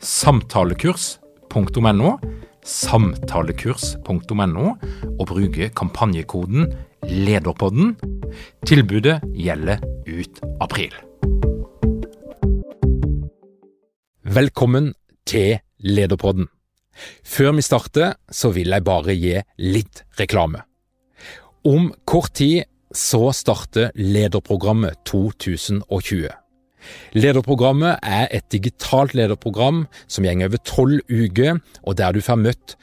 samtalekurs.no, samtalekurs.no, og bruke kampanjekoden LEDERPODDEN. Tilbudet gjelder ut april. Velkommen til Lederpodden. Før vi starter, så vil jeg bare gi litt reklame. Om kort tid så starter Lederprogrammet 2020. Lederprogrammet er et digitalt lederprogram som går over tolv uker, og der du får møtt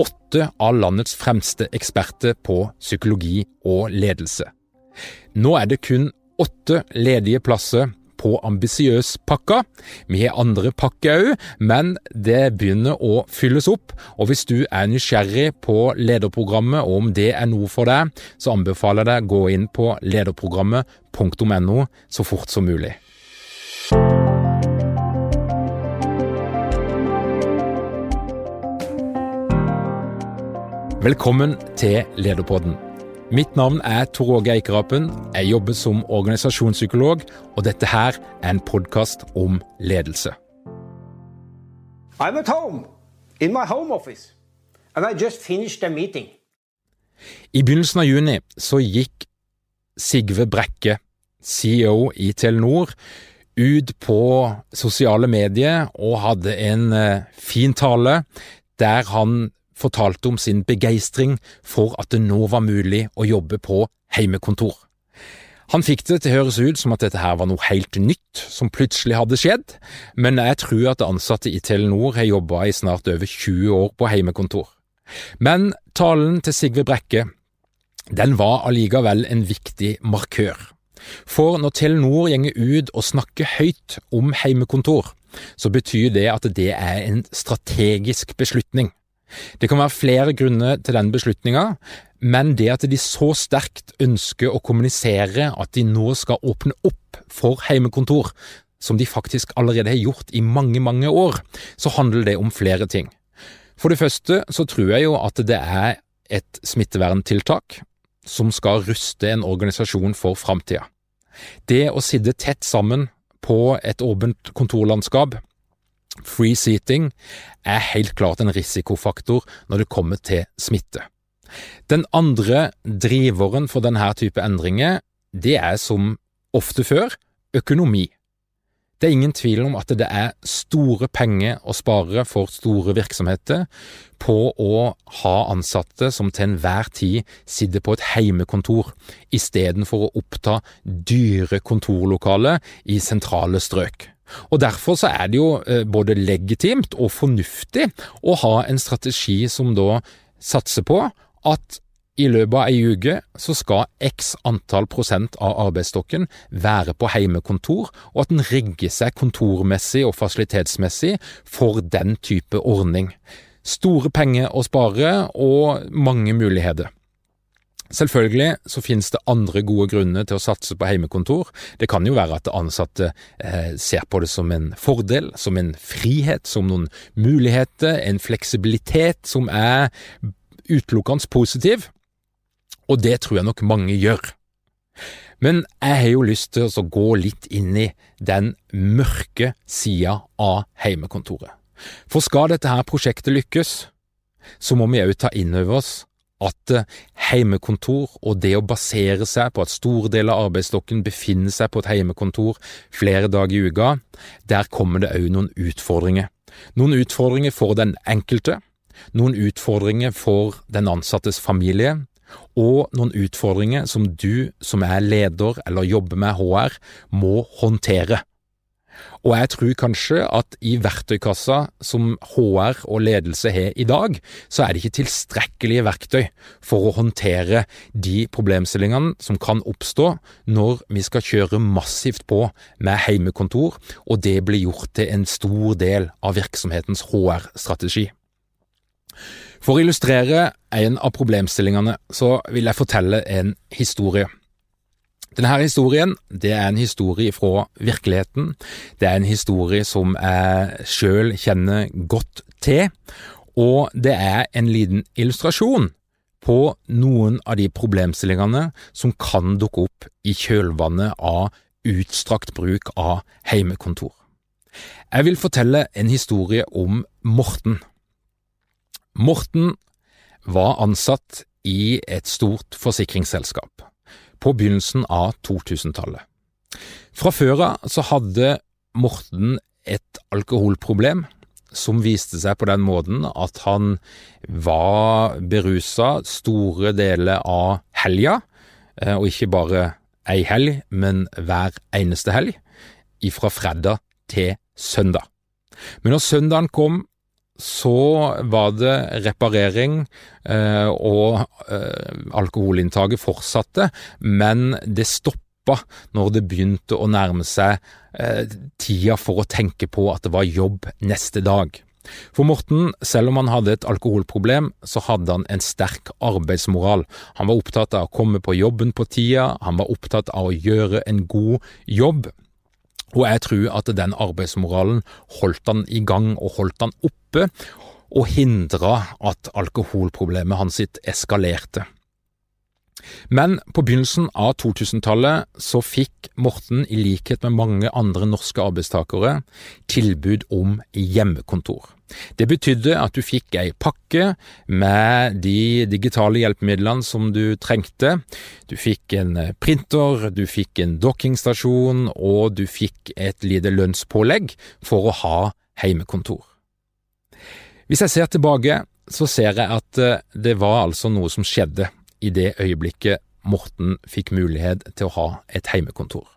åtte av landets fremste eksperter på psykologi og ledelse. Nå er det kun åtte ledige plasser på Ambisiøs-pakka. Vi har andre pakker òg, men det begynner å fylles opp. Og hvis du er nysgjerrig på lederprogrammet, og om det er noe for deg, så anbefaler jeg deg å gå inn på lederprogrammet.no så fort som mulig. Velkommen til Lederpodden. Mitt navn er Tor Åge Eikerapen. Jeg jobber som organisasjonspsykolog, og dette her er en podkast om ledelse. I'm at home, in my home office, and I just finished a meeting. I begynnelsen av juni så gikk Sigve Brekke, CEO i Telenor, ut på sosiale medier og hadde en eh, fin tale der han fortalte om sin begeistring for at det nå var mulig å jobbe på heimekontor. Han fikk det til å høres ut som at dette her var noe helt nytt som plutselig hadde skjedd, men jeg tror at ansatte i Telenor har jobba i snart over 20 år på heimekontor. Men talen til Sigve Brekke den var allikevel en viktig markør. For når Telenor gjenger ut og snakker høyt om heimekontor, så betyr det at det er en strategisk beslutning. Det kan være flere grunner til den beslutninga, men det at de så sterkt ønsker å kommunisere at de nå skal åpne opp for heimekontor, som de faktisk allerede har gjort i mange, mange år, så handler det om flere ting. For det første så tror jeg jo at det er et smitteverntiltak som skal ruste en organisasjon for framtida. Det å sitte tett sammen på et åpent kontorlandskap Free seating er helt klart en risikofaktor når det kommer til smitte. Den andre driveren for denne type endringer, det er som ofte før økonomi. Det er ingen tvil om at det er store penger å spare for store virksomheter på å ha ansatte som til enhver tid sitter på et heimekontor, istedenfor å oppta dyre kontorlokaler i sentrale strøk. Og Derfor så er det jo eh, både legitimt og fornuftig å ha en strategi som da satser på at i løpet av ei uke så skal x antall prosent av arbeidsstokken være på heimekontor, og at en rigger seg kontormessig og fasilitetsmessig for den type ordning. Store penger å spare og mange muligheter. Selvfølgelig så finnes det andre gode grunner til å satse på heimekontor. Det kan jo være at ansatte eh, ser på det som en fordel, som en frihet, som noen muligheter, en fleksibilitet som er utelukkende positiv, og det tror jeg nok mange gjør. Men jeg har jo lyst til å gå litt inn i den mørke sida av heimekontoret. For skal dette her prosjektet lykkes, så må vi òg ta inn over oss at eh, heimekontor og det å basere seg på at store deler av arbeidsstokken befinner seg på et heimekontor flere dager i uka, der kommer det òg noen utfordringer. Noen utfordringer for den enkelte, noen utfordringer for den ansattes familie, og noen utfordringer som du som er leder eller jobber med HR, må håndtere. Og jeg tror kanskje at i verktøykassa som HR og ledelse har i dag, så er det ikke tilstrekkelige verktøy for å håndtere de problemstillingene som kan oppstå når vi skal kjøre massivt på med heimekontor, og det blir gjort til en stor del av virksomhetens HR-strategi. For å illustrere en av problemstillingene, så vil jeg fortelle en historie. Denne historien det er en historie fra virkeligheten. Det er en historie som jeg sjøl kjenner godt til, og det er en liten illustrasjon på noen av de problemstillingene som kan dukke opp i kjølvannet av utstrakt bruk av heimekontor. Jeg vil fortelle en historie om Morten. Morten var ansatt i et stort forsikringsselskap på begynnelsen av 2000-tallet. Fra før av så hadde Morten et alkoholproblem som viste seg på den måten at han var berusa store deler av helga, eh, og ikke bare ei helg, men hver eneste helg, ifra fredag til søndag. Men når søndagen kom, så var det reparering, eh, og eh, alkoholinntaket fortsatte, men det stoppa når det begynte å nærme seg eh, tida for å tenke på at det var jobb neste dag. For Morten, selv om han hadde et alkoholproblem, så hadde han en sterk arbeidsmoral. Han var opptatt av å komme på jobben på tida, han var opptatt av å gjøre en god jobb. Og jeg tror at den arbeidsmoralen holdt han i gang og holdt han oppe, og hindra at alkoholproblemet hans sitt eskalerte. Men på begynnelsen av 2000-tallet så fikk Morten, i likhet med mange andre norske arbeidstakere, tilbud om hjemmekontor. Det betydde at du fikk ei pakke med de digitale hjelpemidlene som du trengte. Du fikk en printer, du fikk en dokkingstasjon, og du fikk et lite lønnspålegg for å ha heimekontor. Hvis jeg ser tilbake, så ser jeg at det var altså noe som skjedde i det øyeblikket Morten fikk mulighet til å ha et heimekontor.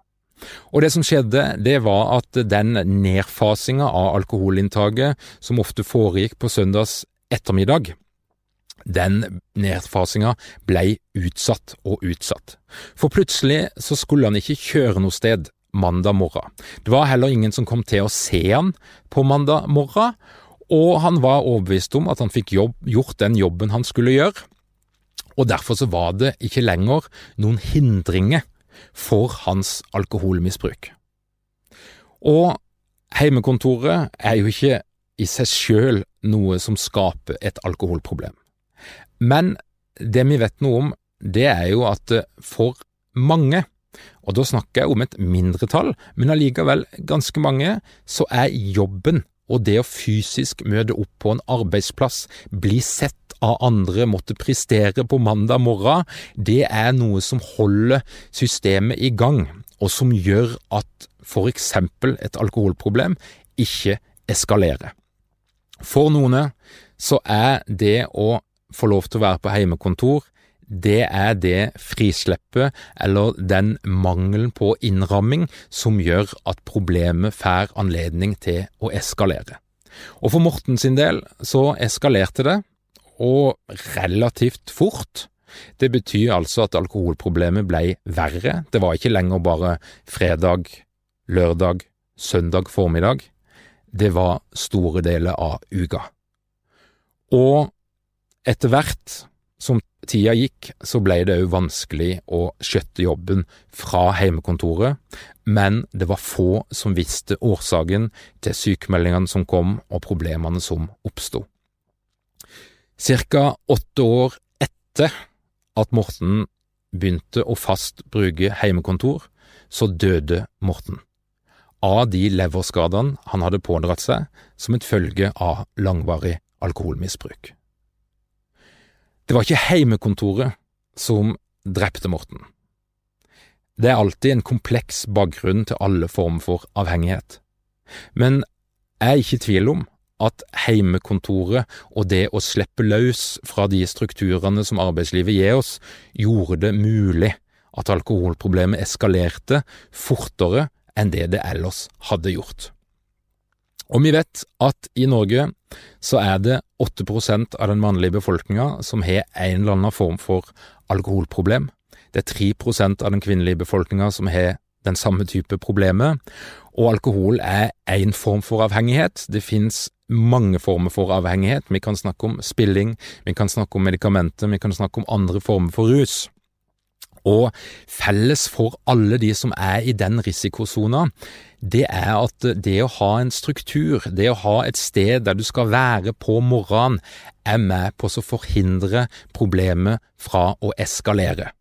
Og det som skjedde, det var at den nedfasinga av alkoholinntaket som ofte foregikk på søndags ettermiddag, den nedfasinga blei utsatt og utsatt. For plutselig så skulle han ikke kjøre noe sted mandag morgen. Det var heller ingen som kom til å se han på mandag morgen, og han var overbevist om at han fikk jobb, gjort den jobben han skulle gjøre, og derfor så var det ikke lenger noen hindringer for hans alkoholmisbruk. Og heimekontoret er jo ikke i seg sjøl noe som skaper et alkoholproblem. Men det vi vet noe om, det er jo at for mange, og da snakker jeg om et mindretall, men allikevel ganske mange, så er jobben og det å fysisk møte opp på en arbeidsplass, bli sett av andre, måtte prestere på mandag morgen, det er noe som holder systemet i gang, og som gjør at for eksempel et alkoholproblem ikke eskalerer. For noen så er det å få lov til å være på heimekontor det er det frisleppet, eller den mangelen på innramming, som gjør at problemet får anledning til å eskalere. Og for Morten sin del så eskalerte det, og relativt fort. Det betyr altså at alkoholproblemet ble verre. Det var ikke lenger bare fredag, lørdag, søndag formiddag. Det var store deler av uka. Og etter hvert som tida gikk, så ble det òg vanskelig å skjøtte jobben fra heimekontoret, men det var få som visste årsaken til sykemeldingene som kom og problemene som oppsto. Cirka åtte år etter at Morten begynte å fast bruke heimekontor, så døde Morten. Av de leverskadene han hadde pådratt seg som et følge av langvarig alkoholmisbruk. Det var ikke heimekontoret som drepte Morten. Det er alltid en kompleks bakgrunn til alle former for avhengighet, men jeg er ikke i tvil om at heimekontoret og det å slippe løs fra de strukturene som arbeidslivet gir oss, gjorde det mulig at alkoholproblemet eskalerte fortere enn det det ellers hadde gjort. Og vi vet at i Norge så er det 8% av den mannlige befolkninga som har en eller annen form for alkoholproblem. Det er 3% av den kvinnelige befolkninga som har den samme type problemer. Og alkohol er én form for avhengighet. Det fins mange former for avhengighet. Vi kan snakke om spilling, vi kan snakke om medikamenter, vi kan snakke om andre former for rus. Og felles for alle de som er i den risikosona, det er at det å ha en struktur, det å ha et sted der du skal være på morgenen, er med på å forhindre problemet fra å eskalere.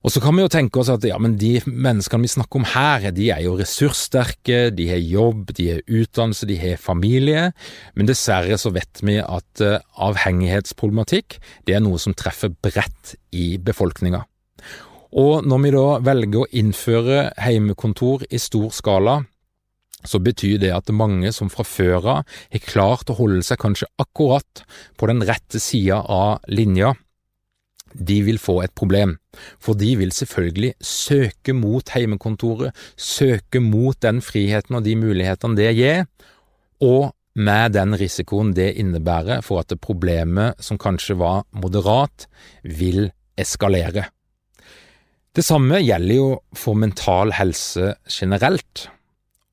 Og så kan vi jo tenke oss at ja, men de menneskene vi snakker om her, de er jo ressurssterke, de har jobb, de har utdannelse, de har familie, men dessverre så vet vi at uh, avhengighetsproblematikk det er noe som treffer bredt i befolkninga. Og når vi da velger å innføre heimekontor i stor skala, så betyr det at mange som fra før av har klart å holde seg kanskje akkurat på den rette sida av linja, de vil få et problem, for de vil selvfølgelig søke mot heimekontoret, søke mot den friheten og de mulighetene det gir, og med den risikoen det innebærer for at problemet som kanskje var moderat, vil eskalere. Det samme gjelder jo for mental helse generelt.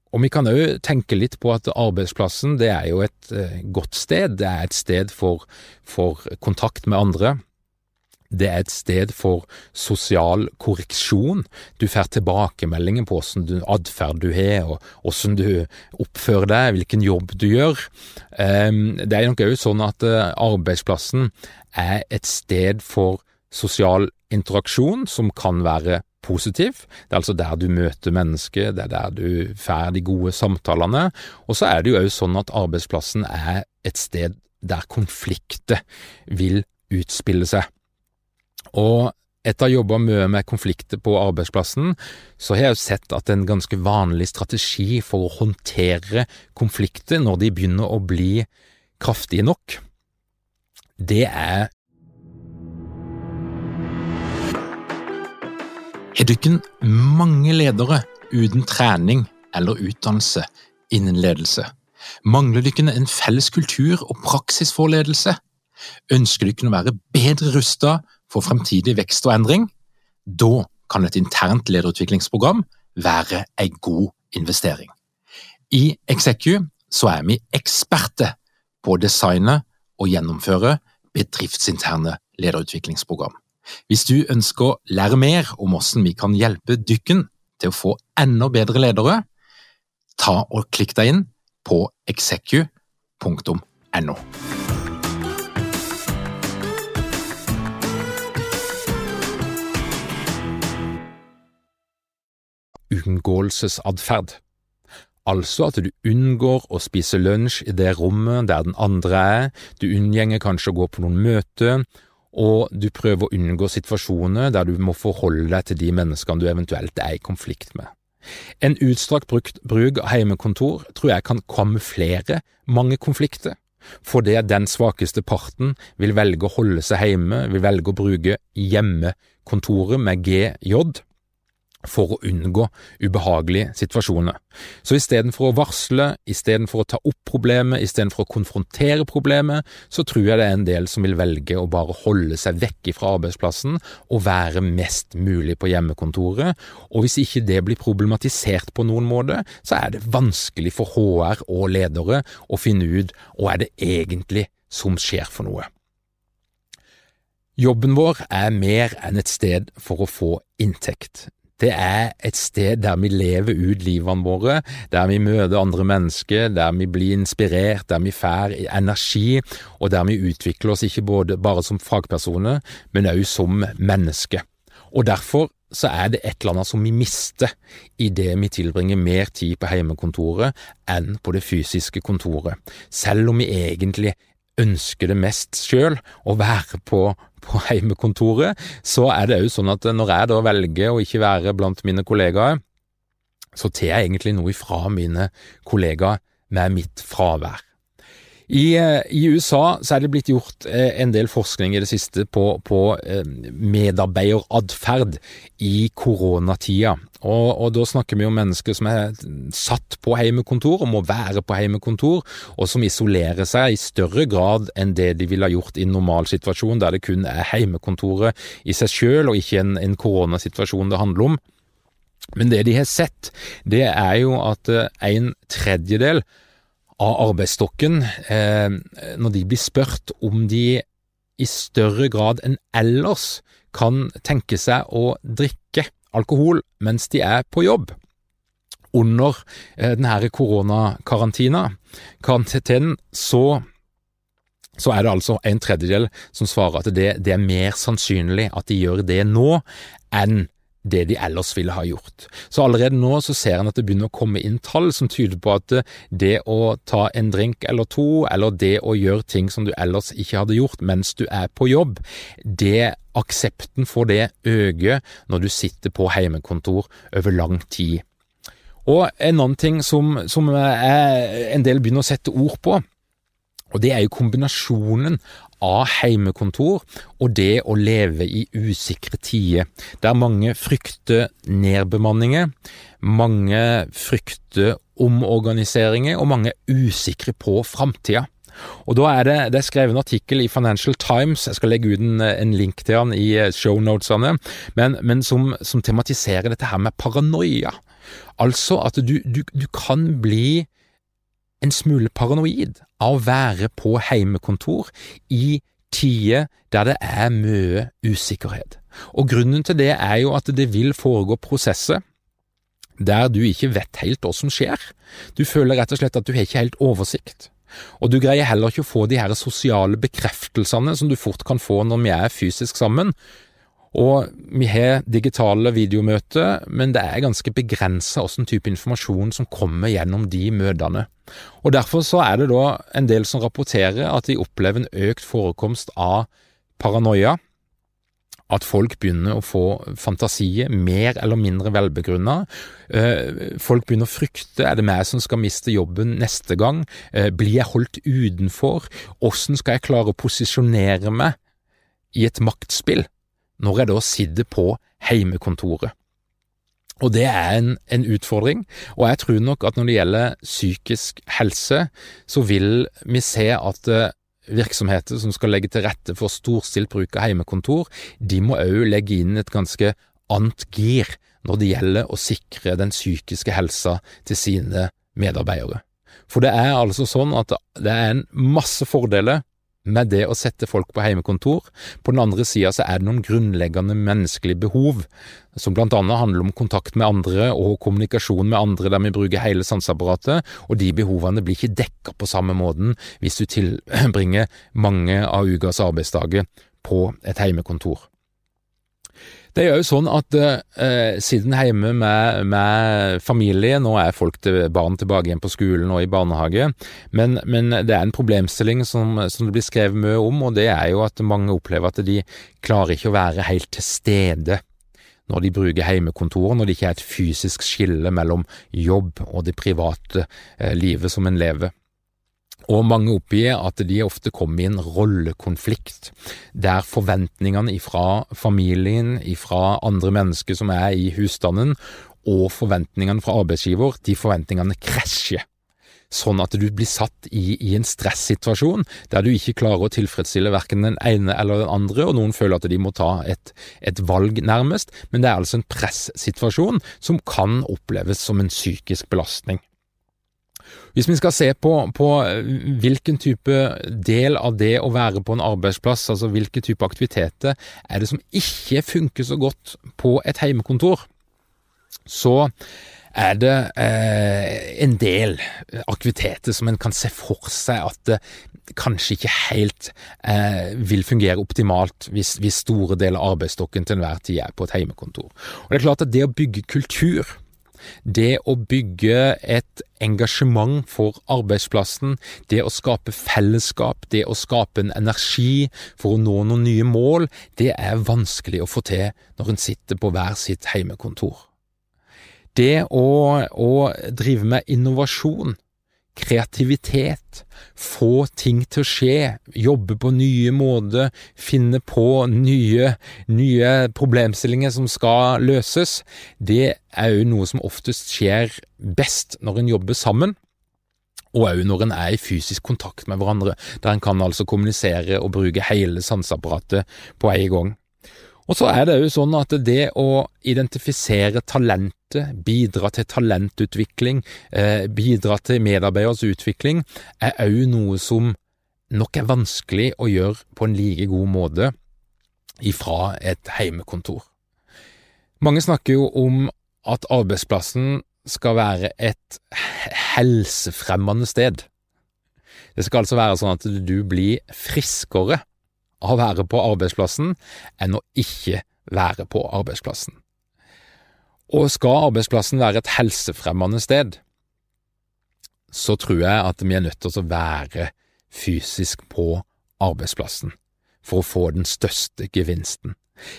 Og vi kan òg tenke litt på at arbeidsplassen det er jo et eh, godt sted, det er et sted for, for kontakt med andre. Det er et sted for sosial korreksjon. Du får tilbakemeldinger på åssen atferd du har, og åssen du oppfører deg, hvilken jobb du gjør. Ehm, det er nok òg sånn at eh, arbeidsplassen er et sted for sosial interaksjon som kan være positiv. Det er altså der du møter mennesker, det er der du får de gode samtalene. Og så er det jo òg sånn at arbeidsplassen er et sted der konflikter vil utspille seg. Og etter å ha jobba mye med konflikter på arbeidsplassen, så har jeg jo sett at en ganske vanlig strategi for å håndtere konflikter når de begynner å bli kraftige nok, det er Har dere mange ledere uten trening eller utdannelse innen ledelse? Mangler dere en felles kultur og praksis for ledelse? Ønsker dere å være bedre rusta for fremtidig vekst og endring, da kan et internt lederutviklingsprogram være en god investering. I Execu så er vi eksperter på å designe og gjennomføre bedriftsinterne lederutviklingsprogram. Hvis du ønsker å lære mer om hvordan vi kan hjelpe dykken til å få enda bedre ledere, ta og klikk deg inn på execu.no. unngåelsesatferd. Altså at du unngår å spise lunsj i det rommet der den andre er, du unngjenger kanskje å gå på noen møter, og du prøver å unngå situasjoner der du må forholde deg til de menneskene du eventuelt er i konflikt med. En utstrakt bruk av heimekontor tror jeg kan kamuflere mange konflikter, fordi den svakeste parten vil velge å holde seg hjemme, vil velge å bruke hjemmekontoret med GJ, for å unngå ubehagelige situasjoner. Så istedenfor å varsle, istedenfor å ta opp problemet, istedenfor å konfrontere problemet, så tror jeg det er en del som vil velge å bare holde seg vekk fra arbeidsplassen og være mest mulig på hjemmekontoret, og hvis ikke det blir problematisert på noen måte, så er det vanskelig for HR og ledere å finne ut hva er det egentlig som skjer for noe. Jobben vår er mer enn et sted for å få inntekt. Det er et sted der vi lever ut livene våre, der vi møter andre mennesker, der vi blir inspirert, der vi får energi, og der vi utvikler oss ikke både bare som fagpersoner, men også som mennesker. Og derfor så er det et eller annet som vi mister idet vi tilbringer mer tid på heimekontoret enn på det fysiske kontoret, selv om vi egentlig ønsker det mest sjøl, å være på, på heimekontoret, så er det òg sånn at når jeg da velger å ikke være blant mine kollegaer, så tar jeg egentlig noe ifra mine kollegaer med mitt fravær. I, eh, I, USA så er det blitt gjort eh, en del forskning i det siste på, på eh, medarbeideratferd i koronatida. Og, og, da snakker vi om mennesker som er satt på heimekontor og må være på heimekontor, og som isolerer seg i større grad enn det de ville ha gjort i en normalsituasjon, der det kun er heimekontoret i seg sjøl og ikke en, en koronasituasjon det handler om. Men det de har sett, det er jo at en tredjedel av arbeidsstokken eh, når de blir spurt om de i større grad enn ellers kan tenke seg å drikke alkohol mens de er på jobb. Under denne denne koronakarantinen så, så er det altså en tredjedel som svarer at det, det er mer sannsynlig at de gjør det nå enn det de ellers ville ha gjort. Så allerede nå så ser en at det begynner å komme inn tall som tyder på at det å ta en drink eller to, eller det å gjøre ting som du ellers ikke hadde gjort mens du er på jobb, det aksepten for det øker når du sitter på heimekontor over lang tid. Og en annen ting som, som en del begynner å sette ord på, og det er jo kombinasjonen av heimekontor og det å leve i usikre tider, der mange frykter nedbemanninger, mange frykter omorganiseringer, og mange er usikre på framtida. Og da er det, det er skrevet en artikkel i Financial Times, jeg skal legge ut en, en link til den i eh, shownotesene, men, men som, som, tematiserer dette her med paranoia. Altså at du, du, du kan bli en smule paranoid av å være på heimekontor i tider der det er mye usikkerhet. Og grunnen til det er jo at det vil foregå prosesser der du ikke vet helt hva som skjer. Du føler rett og slett at du har ikke helt oversikt. Og du greier heller ikke å få de her sosiale bekreftelsene som du fort kan få når vi er fysisk sammen, og vi har digitale videomøter, men det er ganske begrensa hvilken type informasjon som kommer gjennom de møtene. Og Derfor så er det da en del som rapporterer at de opplever en økt forekomst av paranoia. At folk begynner å få fantasier, mer eller mindre velbegrunna. Eh, folk begynner å frykte er det meg som skal miste jobben neste gang, eh, blir jeg holdt utenfor, hvordan skal jeg klare å posisjonere meg i et maktspill? Når jeg da sitter på heimekontoret. Og det er en, en, utfordring, og jeg tror nok at når det gjelder psykisk helse, så vil vi se at eh, virksomheter som skal legge til rette for storstilt bruk av heimekontor, de må òg legge inn et ganske annet gir når det gjelder å sikre den psykiske helsa til sine medarbeidere. For det er altså sånn at det er en masse fordeler med det å sette folk på heimekontor. På den andre sida så er det noen grunnleggende menneskelige behov, som blant annet handler om kontakt med andre og kommunikasjon med andre der vi bruker hele sanseapparatet, og de behovene blir ikke dekka på samme måten hvis du tilbringer mange av ukas arbeidsdager på et heimekontor. Det er jo sånn at eh, siden hjemme med, med, familie, nå er folk til barn tilbake igjen på skolen og i barnehage, men, men det er en problemstilling som, som, det blir skrevet mye om, og det er jo at mange opplever at de klarer ikke å være helt til stede når de bruker heimekontoret, når det ikke er et fysisk skille mellom jobb og det private eh, livet som en lever. Og mange oppgir at de ofte kommer i en rollekonflikt, der forventningene ifra familien, ifra andre mennesker som er i husstanden, og forventningene fra arbeidsgiver, de forventningene krasjer. Sånn at du blir satt i, i en stressituasjon der du ikke klarer å tilfredsstille verken den ene eller den andre, og noen føler at de må ta et, et valg, nærmest, men det er altså en pressituasjon som kan oppleves som en psykisk belastning. Hvis vi skal se på, på, eh, hvilken type del av det å være på en arbeidsplass, altså hvilke type aktiviteter er det som ikke funker så godt på et heimekontor, så er det eh, en del aktiviteter som en kan se for seg at det kanskje ikke helt eh, vil fungere optimalt hvis, hvis store deler av arbeidsstokken til enhver tid er på et heimekontor. Og det er klart at det å bygge kultur det å bygge et engasjement for arbeidsplassen, det å skape fellesskap, det å skape en energi for å nå noen nye mål, det er vanskelig å få til når en sitter på hver sitt heimekontor. Det å, å drive med innovasjon kreativitet, få ting til å skje, jobbe på nye måter, finne på nye, nye problemstillinger som skal løses, det er jo noe som oftest skjer best når en jobber sammen. Og òg når en er i fysisk kontakt med hverandre, der en kan altså kommunisere og bruke hele sanseapparatet på en gang. Og så er det jo sånn at det å identifisere talentet, bidra til talentutvikling, eh, bidra til medarbeiders utvikling, er òg noe som nok er vanskelig å gjøre på en like god måte ifra et heimekontor. Mange snakker jo om at arbeidsplassen skal være et helsefremmende sted. Det skal altså være sånn at du blir friskere å være på arbeidsplassen enn å ikke være på arbeidsplassen. Og skal arbeidsplassen være et helsefremmende sted, så tror jeg at vi er nødt til å være fysisk på arbeidsplassen for å få den største gevinsten.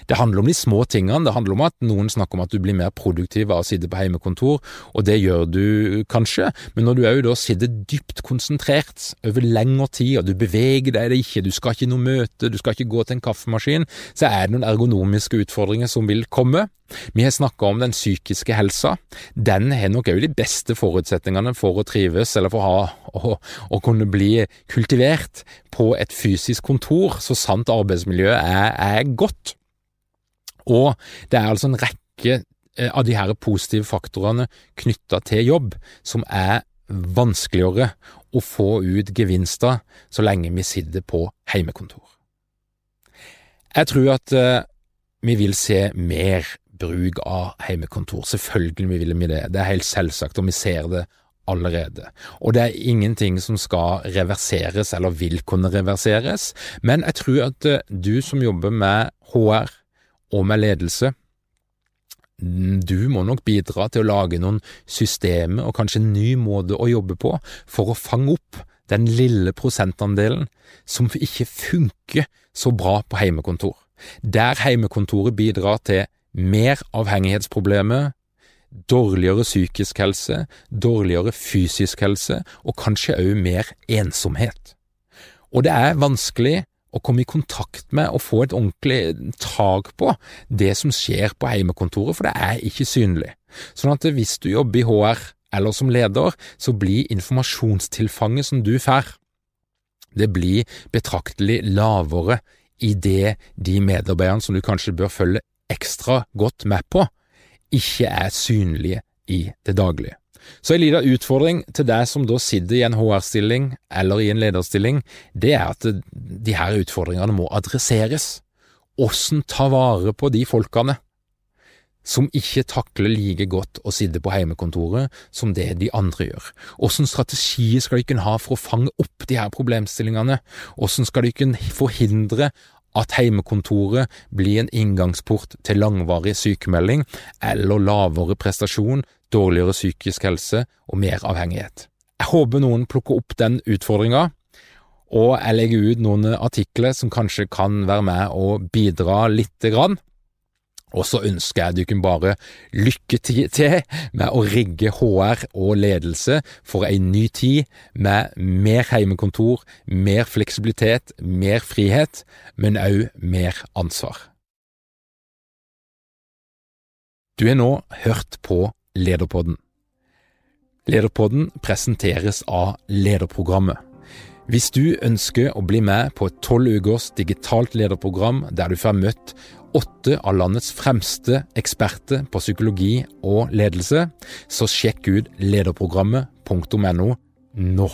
Det handler om de små tingene. Det handler om at noen snakker om at du blir mer produktiv av å sitte på heimekontor, og det gjør du kanskje, men når du òg da sitter dypt konsentrert over lengre tid, og du beveger deg ikke, du skal ikke noe møte, du skal ikke gå til en kaffemaskin, så er det noen ergonomiske utfordringer som vil komme. Vi har snakka om den psykiske helsa. Den har nok òg de beste forutsetningene for å trives, eller for å, ha, å, å kunne bli kultivert på et fysisk kontor, så sant arbeidsmiljøet er, er godt. Og det er altså en rekke eh, av de her positive faktorene knytta til jobb som er vanskeligere å få ut gevinster så lenge vi sitter på heimekontor. Jeg tror at uh, vi vil se mer bruk av heimekontor. Selvfølgelig vil vi det, det er helt selvsagt, og vi ser det allerede. Og det er ingenting som skal reverseres eller vil kunne reverseres, men jeg tror at uh, du som jobber med HR, og med ledelse. Du må nok bidra til å lage noen systemer og kanskje en ny måte å jobbe på for å fange opp den lille prosentandelen som ikke funker så bra på heimekontor. Der heimekontoret bidrar til mer avhengighetsproblemer, dårligere psykisk helse, dårligere fysisk helse og kanskje også mer ensomhet. Og det er vanskelig å komme i kontakt med og få et ordentlig tak på det som skjer på heimekontoret, for det er ikke synlig. Sånn at hvis du jobber i HR eller som leder, så blir informasjonstilfanget som du får, det blir betraktelig lavere i det de medarbeiderne som du kanskje bør følge ekstra godt med på, ikke er synlige i det daglige. Så en liten utfordring til deg som da sitter i en HR-stilling eller i en lederstilling, det er at de her utfordringene må adresseres. Åssen ta vare på de folkene som ikke takler like godt å sitte på heimekontoret som det de andre gjør. Åssen strategier skal de kunne ha for å fange opp de her problemstillingene? Åssen skal de kunne forhindre at heimekontoret blir en inngangsport til langvarig sykemelding eller lavere prestasjon dårligere psykisk helse og mer avhengighet. Jeg håper noen plukker opp den utfordringa, og jeg legger ut noen artikler som kanskje kan være med og bidra lite grann. Og så ønsker jeg du kan bare lykke til med å rigge HR og ledelse for ei ny tid med mer heimekontor, mer fleksibilitet, mer frihet, men òg mer ansvar. Du har nå hørt på Lederpodden. Lederpodden presenteres av Lederprogrammet. Hvis du ønsker å bli med på et tolv ukers digitalt lederprogram der du får møtt åtte av landets fremste eksperter på psykologi og ledelse, så sjekk ut lederprogrammet.no nå.